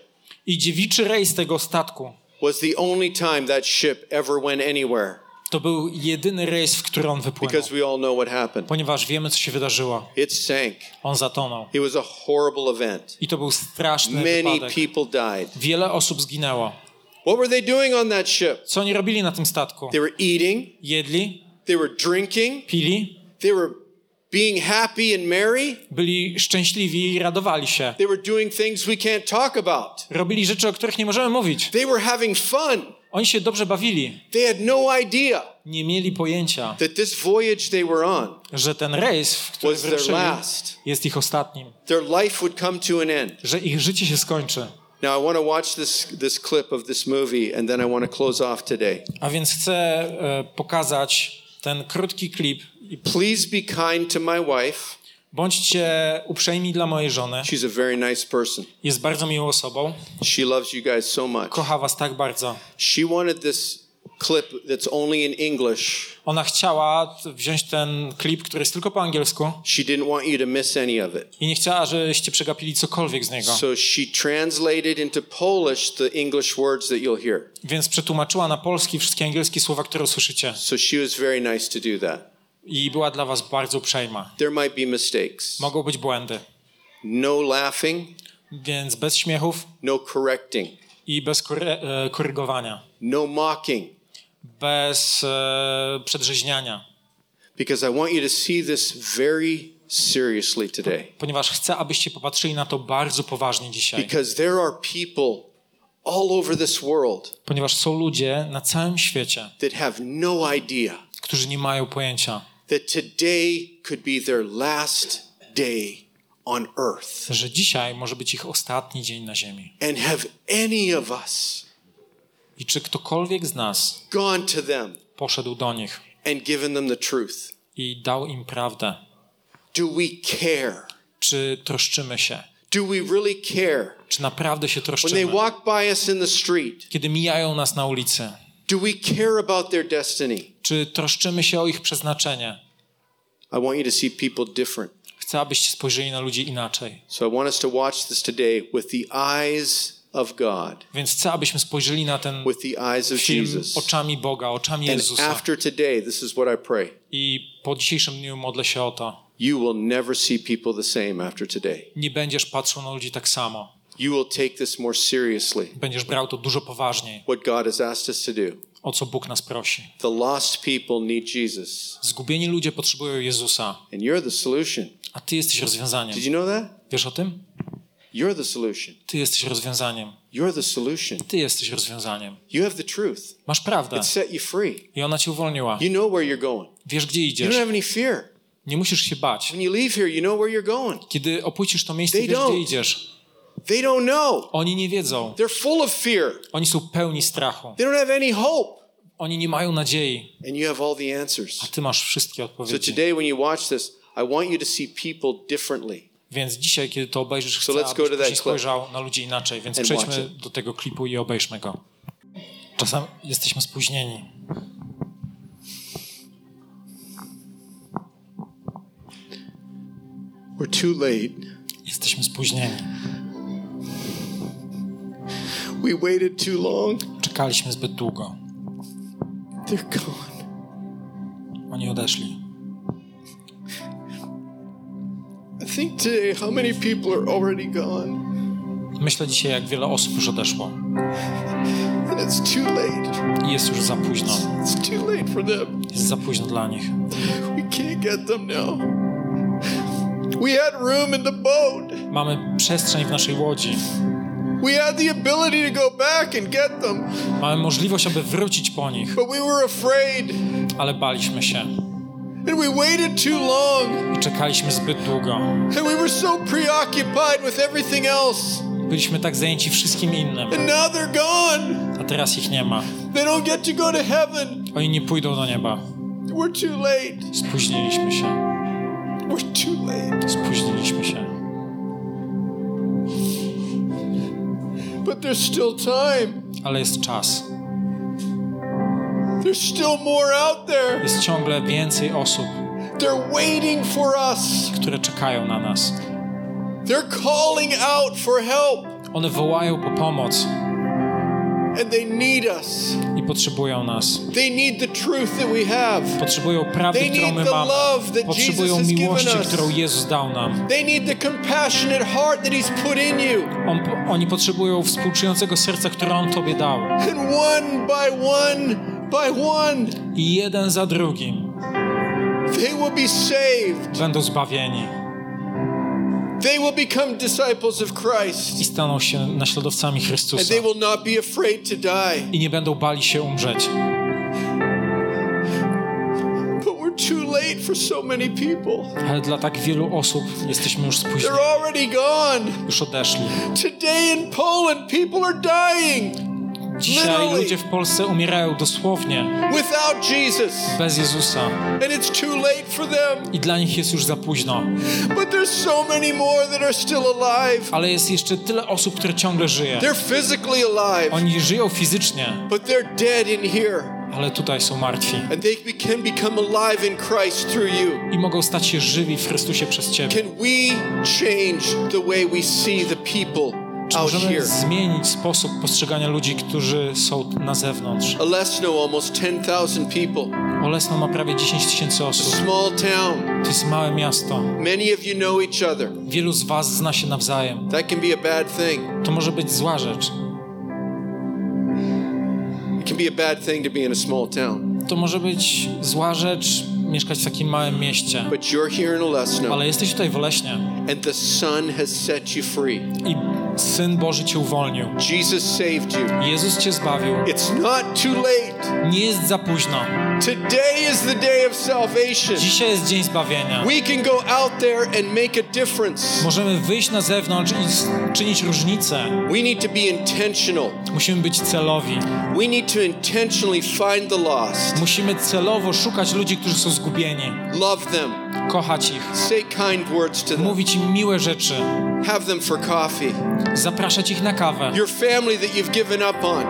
I dziewiczy rejs tego statku was the only time that ship ever went anywhere to był jedyny rejs, w który on wypłynął. because we all know what happened. Ponieważ wiemy, co się wydarzyło. It sank. On zatonął. It was a horrible event. I to był straszny Many wypadek. people died. Wiele osób zginęło. What were they doing on that ship? Co oni robili na tym statku? They were eating, Jedli, they were drinking, pili, they were being happy and merry. byli szczęśliwi i radowali się. They were doing things we can't talk about. Robili rzeczy, o których nie możemy mówić. They were having fun. Oni się dobrze bawili. They had no idea Nie mieli pojęcia, that this voyage they were on że ten rejs, w was their last. jest ich ostatnim. Their life would come to an end. Że ich życie się skończy. Now I want to watch this this clip of this movie and then I want to close off today. A więc chcę e, pokazać ten krótki klip. Please be kind to my wife. Bądźcie uprzejmi dla mojej żony. She's a very nice person. Jest bardzo miłą osobą. She loves you guys so much. Kocha was tak bardzo. She wanted this clip that's only in English. Ona chciała wziąć ten klip, który jest tylko po angielsku She didn't want you to miss any of it. i nie chciała, żebyście przegapili cokolwiek z niego. So she translated into Polish the English words that you'll hear. Więc przetłumaczyła na polski wszystkie angielskie słowa, które usłyszycie. So she was very nice to do that. I była dla was bardzo uprzejma. There might be mistakes. Mogą być błędy. No laughing, Więc bez śmiechów no correcting, i bez kory- e, korygowania. no mocking. Bez e, przedrzeźniania. Because I want you to see this very seriously today. Ponieważ chcę, abyście popatrzyli na to bardzo poważnie dzisiaj. Because there are people all over this world Ponieważ są ludzie na całym świecie, that have no idea którzy nie mają pojęcia, that today could be their last day on earth. że dzisiaj może być ich ostatni dzień na ziemi. And have any of us I czy ktokolwiek z nas gone to them poszedł do nich and given them the truth? i dał im prawdę? Do we care? Czy troszczymy się? Do we really care? Czy naprawdę się When they troszczymy? walk by us in the street, Kiedy mijają nas na ulicy, do we care about their destiny? czy troszczymy się o ich przeznaczenie? I want you to see people different. Chcę, abyście spojrzeli na ludzi inaczej. So I want us to watch this today with the eyes of God, Więc chcę, abyśmy spojrzeli na ten with the eyes of film Jesus. oczami Boga, oczami And Jezusa. after today, this is what I pray. I po dzisiejszym dniu modlę się o to. You will never see people the same after today. Nie będziesz patrzył na ludzi tak samo. You will take this more seriously, Będziesz brał to dużo poważniej. what God has asked us to do. O co Bóg nas prosi. The lost people need Jesus, Zgubieni ludzie potrzebują Jezusa, and you're the solution. a Ty jesteś rozwiązaniem. Did you know that? Wiesz o tym? You're the solution. Ty jesteś rozwiązaniem. You're the solution. Ty jesteś rozwiązaniem. You have the truth. Masz prawdę It set you free. i ona Cię uwolniła. You know where you're going. Wiesz, gdzie You idziesz. don't have any fear. Nie musisz się bać. When you leave here, you know where you're going. Kiedy opuścisz to miejsce, They wiesz, gdzie don't. idziesz. They don't know. Oni nie wiedzą. They're full of fear. Oni są pełni strachu. They don't have any hope. Oni nie mają nadziei. And you have all the answers. A Ty masz wszystkie So odpowiedzi. today, when you watch this, I want you to see people differently. Więc dzisiaj, kiedy to obejrzysz, So chcę, go abyś później spojrzał na ludzi inaczej. Więc przejdźmy do tego klipu i obejrzmy go. Czasami jesteśmy spóźnieni. We're too late. Jesteśmy spóźnieni. We waited too long. Czekaliśmy zbyt długo. They're gone. Oni odeszli. I think today, how many people are already gone? Myślę dzisiaj, jak wiele osób już odeszło. And it's too late. I jest już za późno. It's too late for them. Jest za późno dla nich. We can't get them now. We had room in the boat. Mamy przestrzeń w naszej łodzi. We had the ability to go back and get them, Mamy możliwość, aby wrócić po nich, but we were afraid. ale baliśmy się. And we waited too long. I czekaliśmy zbyt długo. And we were so preoccupied with everything else. Byliśmy tak zajęci wszystkim innym, And now they're gone. a teraz ich nie ma. They don't get to go to heaven. Oni nie pójdą do nieba. We're too late. Spóźniliśmy się. We're too late. Spóźniliśmy się. There's still time. Ale jest czas. There's still more out there. Jest ciągle więcej osób, They're waiting for us. które czekają na nas. They're calling out for help. One wołają po pomoc i potrzebują nas. They need the truth that we have. Potrzebują prawdy, They którą my mamy. love that Potrzebują miłości, którą Jezus dał nam. They need the compassionate heart that He's put in you. On, oni potrzebują współczującego serca, które On Tobie dał. And one by one, by one, I jeden za drugim they will be saved. będą zbawieni They will become disciples of i Christ. staną się naśladowcami And Chrystusa. they will not be afraid to die. I nie będą bali się umrzeć. But we're too late for so many people. Ale dla tak wielu osób jesteśmy już spóźnieni, They're already gone. już odeszli. Today in Poland, people are dying Dzisiaj Literally. ludzie w Polsce umierają dosłownie bez Jezusa i dla nich jest już za późno. Ale jest jeszcze tyle osób, które ciągle żyje. Oni żyją fizycznie, but they're dead in here. ale tutaj są martwi i mogą stać się żywi w Chrystusie przez Ciebie. Can we change the way we see the people Czy możemy here? zmienić sposób postrzegania ludzi, którzy są na zewnątrz? Olesno, almost 10,000 people. Olesno ma prawie 10 tysięcy osób. Small town. To jest małe miasto. Many of you know each other. Wielu z Was zna się nawzajem. That can be a bad thing. To może być zła rzecz. It can be a bad thing to be in a small town. To może być zła rzecz mieszkać w takim małym mieście. But you're here in Olesno, Ale jesteś tutaj w Oleśnie and the Son has set you free. i Syn Boży Cię uwolnił. Jesus saved you. Jezus Cię zbawił. It's not too late. Nie jest za późno. Today is the day of salvation. Dzisiaj jest dzień zbawienia. We can go out there and make a difference. Możemy wyjść na zewnątrz i czynić różnicę. We need to be intentional. Musimy być celowi. We need to intentionally find the lost, Musimy celowo szukać ludzi, którzy są zgubieni. love them, Kochać ich. say kind words to them, Mówić im miłe rzeczy. have them for coffee. Zapraszać ich na kawę. Your family that you've given up on,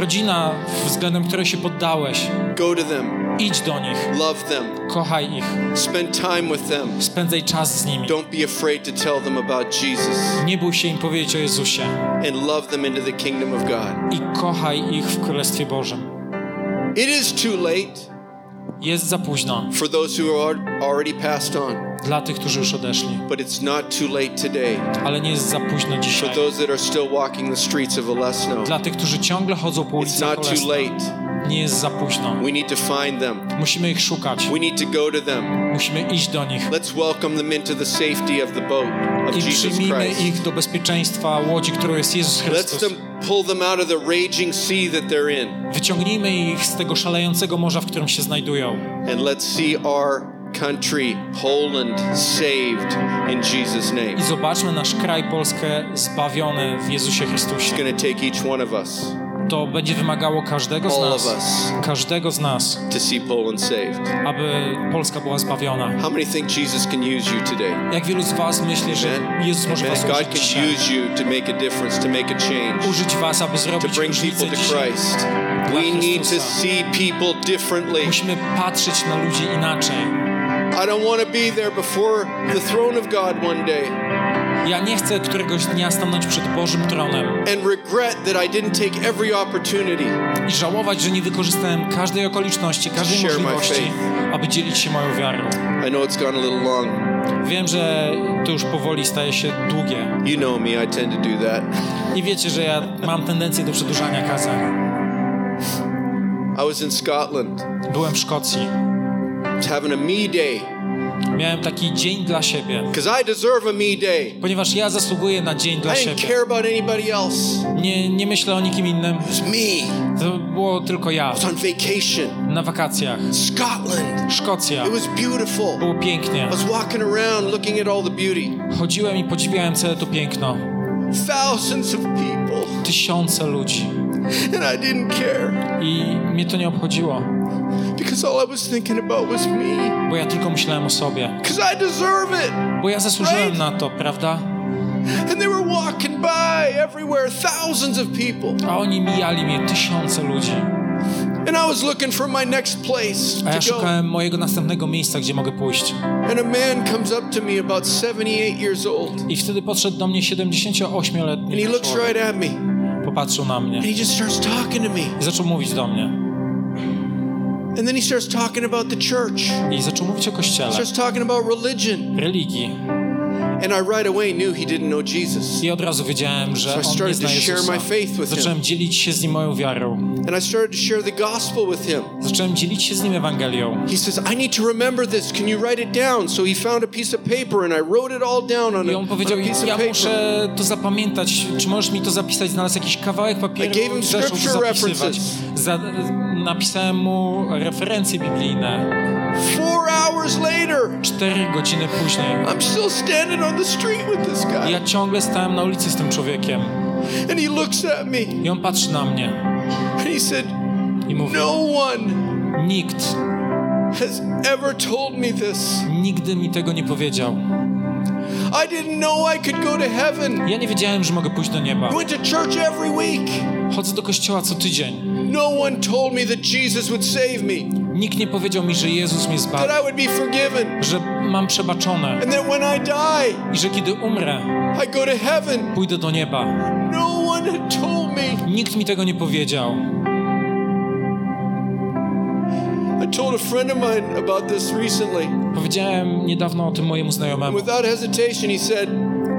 Rodzina, względem której się poddałeś. go to them, Idź do nich. love them, Kochaj ich. spend time with them. Spędzaj czas z nimi. Don't be afraid to tell them about Jesus Nie bój się im powiedzieć o Jezusie. and love them into the kingdom of God. I kochaj ich w Królestwie Bożym. It is too late Jest za późno for those who are already passed on, dla tych, którzy już odeszli. but it's not too late today Ale nie jest za późno for dzisiaj. those that are still walking the streets of Olesno. Dla tych, którzy ciągle chodzą po It's ulicach not too late. Nie jest za późno. We need to find them. Musimy ich szukać. We need to go to them. Musimy iść do nich. Let's welcome them into the safety of the boat of I Jesus przyjmijmy Christ. ich do bezpieczeństwa łodzi, którą jest Jezus Chrystus. Pull them out of the raging sea that they're in, Wyciągnijmy ich z tego szalejącego morza, w którym się znajdują. and let's see our country, Poland, saved in Jesus' name. I zobaczmy nasz kraj, Polskę, zbawiony w Jezusie Chrystusie. It's going to take each one of us To będzie wymagało każdego z nas, każdego z nas, aby Polska była zbawiona. Jak wielu z was myśli, że. Jezus może was użyć dzisiaj, użyć was, aby zrobić różnicę dzisiaj. We need to see people differently. Musimy patrzeć na ludzi inaczej. I don't want to be there before the throne of God one day Ja nie chcę któregoś dnia stanąć przed Bożym tronem and regret that I didn't take every opportunity i żałować, że nie wykorzystałem każdej okoliczności, każdej możliwości, aby dzielić się moją wiarą. I know it's gone a little long. Wiem, że to już powoli staje się długie. You know me, I tend to do that. I wiecie, że ja mam tendencję do przedłużania kazań. I was in Scotland, Byłem w Szkocji. having a me day, Miałem taki dzień dla siebie, ponieważ ja zasługuję na dzień dla siebie. Nie, nie myślę o nikim innym. To było tylko ja. Na wakacjach. Scotland. Szkocja. Było pięknie. I was walking around looking at all the beauty. Chodziłem i podziwiałem całe to piękno. Tysiące ludzi. I mnie to nie obchodziło, because all I was thinking about was me. bo ja tylko myślałem o sobie. Because I deserve it. Bo ja zasłużyłem Right. na to, prawda? And they were walking by everywhere, thousands of people. A oni mijali mnie, tysiące ludzi. And I was looking for my next place A ja szukałem mojego następnego miejsca, gdzie mogę pójść. And a man comes up to me about 78 years old. I wtedy podszedł do mnie And 78-letni he looks right at me. Popatrzył na mnie And he just starts talking to me. i zaczął mówić do mnie. And then he starts talking about the church. I zaczął mówić o kościele, Starts talking about religion. religii. And I right away knew he didn't know Jesus. I od razu wiedziałem, że on nie zna to share Jezusa. him. Zacząłem dzielić się z nim moją wiarą. And I started to share the gospel with him. Zacząłem dzielić się z nim Ewangelią. He says, I need to remember this. Can you write it down? So he found a piece of paper and I wrote it all down on I a, on on powiedział, a piece of ja paper. muszę to zapamiętać, czy możesz mi to zapisać? Znalazł jakiś kawałek I papieru gave him i zaczął to scripture references. Za, napisałem mu referencje biblijne. Hours later, Cztery godziny później I'm still standing on the street with this guy. ja ciągle stałem na ulicy z tym człowiekiem And he looks at me i on patrzy na mnie and he said, i mówi No one nikt has ever told me this. nigdy mi tego nie powiedział. I didn't know I could go to heaven. Ja nie wiedziałem, że mogę pójść do nieba. Went to church every week. Chodzę do kościoła co tydzień. No one told me that Jesus would save me, Nikt nie powiedział mi, że Jezus mnie that zbawi, I would be forgiven, że mam przebaczone I że kiedy umrę, pójdę do nieba. No. Nikt mi tego nie powiedział. Powiedziałem niedawno o tym mojemu znajomemu.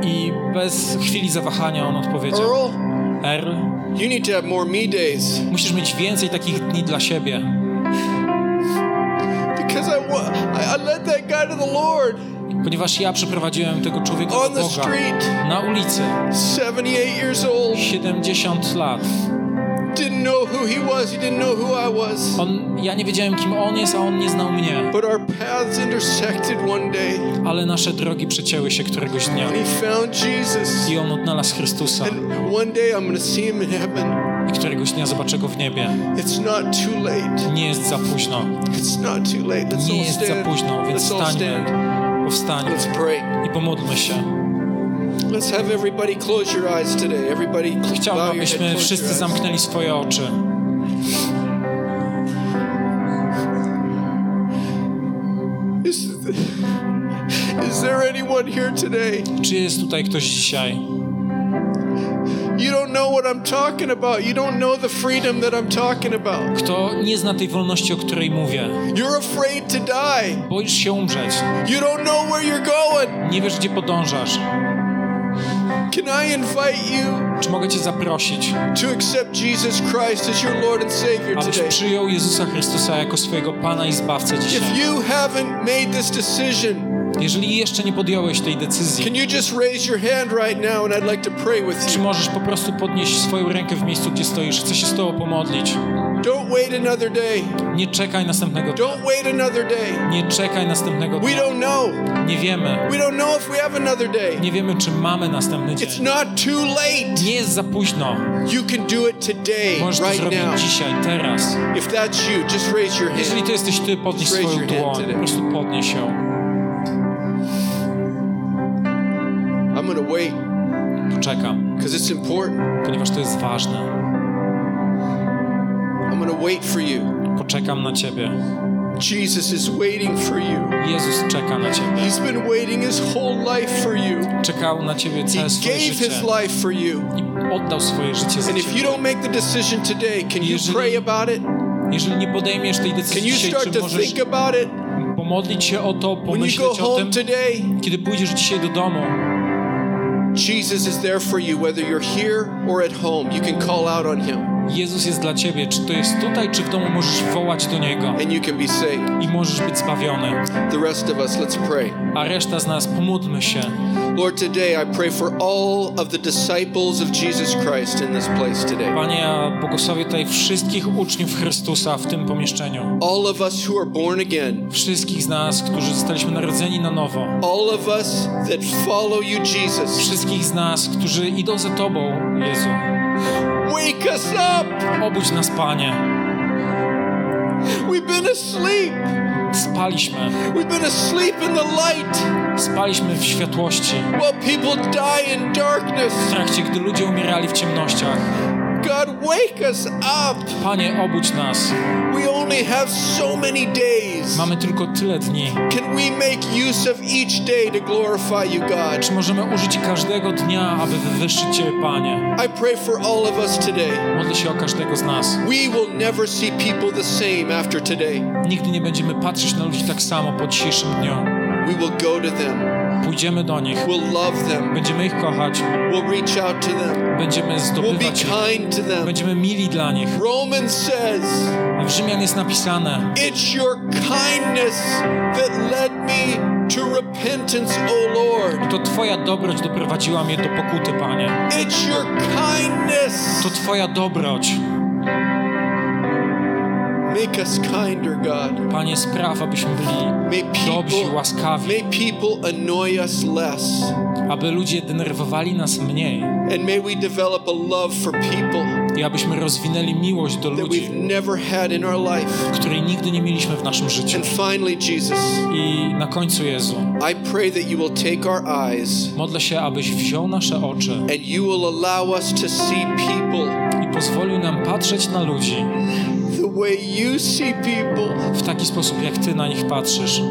I bez chwili zawahania on odpowiedział: Earl, musisz mieć więcej takich dni dla siebie, led that guy to the Lord ponieważ ja przyprowadziłem tego człowieka do on Boga na ulicy, 78 years old. 70 lat. Didn't know who he was. He didn't know who I was. On, ja nie wiedziałem, kim on jest, a on nie znał mnie. But our paths intersected one day, Ale nasze drogi przecięły się któregoś dnia and he found Jesus. i on odnalazł Chrystusa. And one day I'm going to see him in heaven. I któregoś dnia zobaczę go w niebie. Nie jest za późno. Nie jest za późno, więc stańmy. Powstańmy i pomódlmy się. Let's have everybody close your eyes today. Everybody Chciałbym, abyśmy wszyscy zamknęli swoje oczy. Is, is there anyone here today? Czy jest tutaj ktoś dzisiaj, know what I'm talking about. You don't know the freedom that I'm talking about. kto nie zna tej wolności, o której mówię? You're afraid to die. Boisz się umrzeć. You don't know where you're going. Nie wiesz, gdzie podążasz. Can I invite you Czy mogę Cię zaprosić, to accept Jesus Christ as your Lord and Savior abyś today? przyjął Jezusa Chrystusa jako swojego Pana i Zbawcę dzisiaj? If you haven't made this decision, Jeżeli jeszcze nie podjąłeś tej decyzji, right to czy możesz po prostu podnieść swoją rękę w miejscu, gdzie stoisz? Chcę się z Tobą pomodlić. Don't wait another day. Nie czekaj następnego dnia. Don't wait another day. Nie czekaj następnego We dnia. don't know. Nie wiemy. We don't know if we have another day. Nie wiemy, czy mamy następny It's dzień. not too late. Nie jest za późno. You can do it today, Możesz to right zrobić now. dzisiaj, teraz. If that's you, just raise your Jeżeli hand. to jesteś Ty, podnieś swoją dłoń. Po prostu podnieś ją. I'm to wait Poczekam, because it's important. ponieważ to jest ważne. I'm to wait for you. Poczekam na Ciebie. Jesus is waiting for you. Jezus czeka na Ciebie. He's been waiting his whole life for you. Czekał na Ciebie He całe swoje gave życie. his life for you. I oddał swoje życie za And if you Ciebie. don't make the decision today, can you Jeżeli- pray about it? Jeżeli nie podejmiesz tej Can decyzji you dzisiaj, start czy to możesz think about it pomodlić się o to, you pomyśleć o tym, today? kiedy pójdziesz dzisiaj do domu. Jesus is there for you, whether you're here or at home. You can call out on him Jezus jest dla Ciebie. Czy to jest tutaj, czy w domu możesz wołać do Niego and you can be saved. i możesz być zbawiony. The rest of us, let's pray. A reszta z nas, pomódlmy się. Lord, today I pray for all of the disciples of Jesus Christ in this place today. Panie, błogosławię tutaj wszystkich uczniów Chrystusa w tym pomieszczeniu. All of us who are born again, Wszystkich z nas, którzy zostaliśmy narodzeni na nowo. all of us that follow you, Jesus. Wszystkich z nas, którzy idą za Tobą, Jezu. Wake us up! Obudź nas, Panie. We've been asleep. Spaliśmy. We've been asleep in the light Spaliśmy w światłości. while people die in darkness. W trakcie, gdy ludzie umierali w ciemnościach. God, wake us up. Panie, obudź nas. We only have so many days. Mamy tylko tyle dni. Can we make use of each day to glorify you, God? Czy możemy użyć każdego dnia, aby wywyższyć Ciebie, Panie? I pray for all of us today. Modlę się o każdego z nas. We will never see people the same after today. Nigdy nie będziemy patrzeć na ludzi tak samo po dzisiejszym dniu. We will go to them. Pójdziemy do nich. We'll love them. Będziemy ich kochać. We'll reach out to them. Będziemy We'll be zdobywać kind to them. Będziemy mili dla nich. Romans says, W Rzymian jest napisane: It's your kindness that led me to repentance, O Lord. To Twoja dobroć doprowadziła mnie do pokuty, Panie. It's your kindness. To Twoja dobroć. Make us kinder, God. Panie, spraw, abyśmy byli May dobrzy, łaskawi, may people annoy us less. aby ludzie denerwowali nas mniej And may we develop a love for people i abyśmy rozwinęli miłość do that ludzi, we've never had in our life. której nigdy nie mieliśmy w naszym życiu. And finally, Jesus, I na końcu, Jezu, I pray that you will take our eyes modlę się, abyś wziął nasze oczy and you will allow us to see people i pozwolił nam patrzeć na ludzi w taki sposób, jak Ty na nich patrzysz.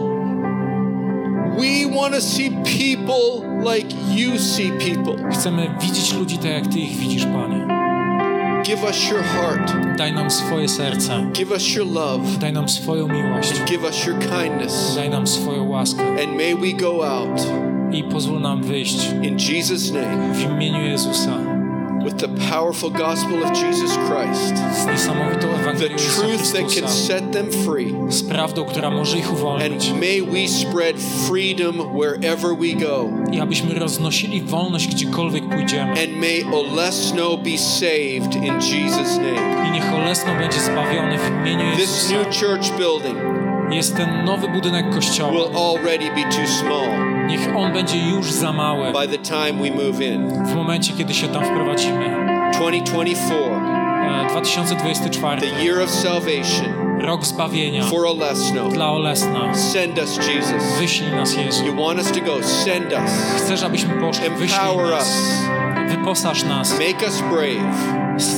We want to see people like you see people. Chcemy widzieć ludzi tak, jak Ty ich widzisz, Panie. Give us your heart. Daj nam swoje serce, Give us your love. daj nam swoją miłość, Give us your kindness. daj nam swoją łaskę And may we go out i pozwól nam wyjść in Jesus' name w imieniu Jezusa with the powerful gospel of Jesus Christ, the truth that can set them free. z prawdą, która może ich uwolnić And may we spread freedom wherever we go. i abyśmy roznosili wolność gdziekolwiek pójdziemy And may Olesno be saved in Jesus' name. i niech Olesno będzie zbawiony w imieniu This new church building Jest ten nowy budynek kościoła. will already be too small Niech on będzie już za mały by the time we move in. w momencie, kiedy się tam wprowadzimy. 2024, E, 2024, the year of salvation rok zbawienia for Olesno. dla Olesna. Send us, Jesus. Wyślij nas, Jezu. You want us to go, send us. Chcesz, abyśmy poszli. Wyślij Empower nas. us. Wyposaż nas. Make us brave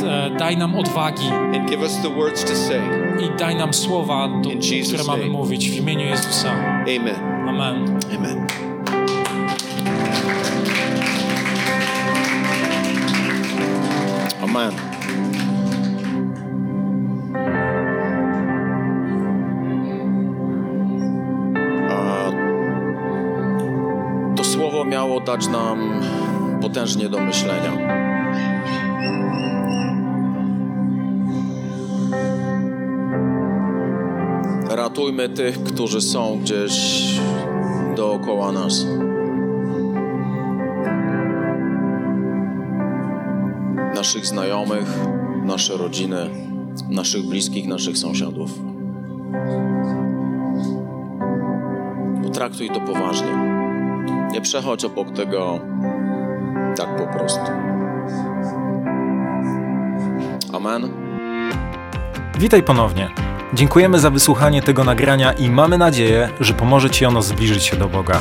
e, Daj nam odwagi and give us the words to say. i daj nam słowa, do, które mamy mówić w imieniu Jezusa. Amen. Amen. Amen. Amen. To słowo miało dać nam potężnie do myślenia. Ratujmy tych, którzy są gdzieś dookoła nas. Naszych znajomych, nasze rodziny, naszych bliskich, naszych sąsiadów. Potraktuj to poważnie. Nie przechodź obok tego tak po prostu. Amen. Witaj ponownie. Dziękujemy za wysłuchanie tego nagrania i mamy nadzieję, że pomoże Ci ono zbliżyć się do Boga.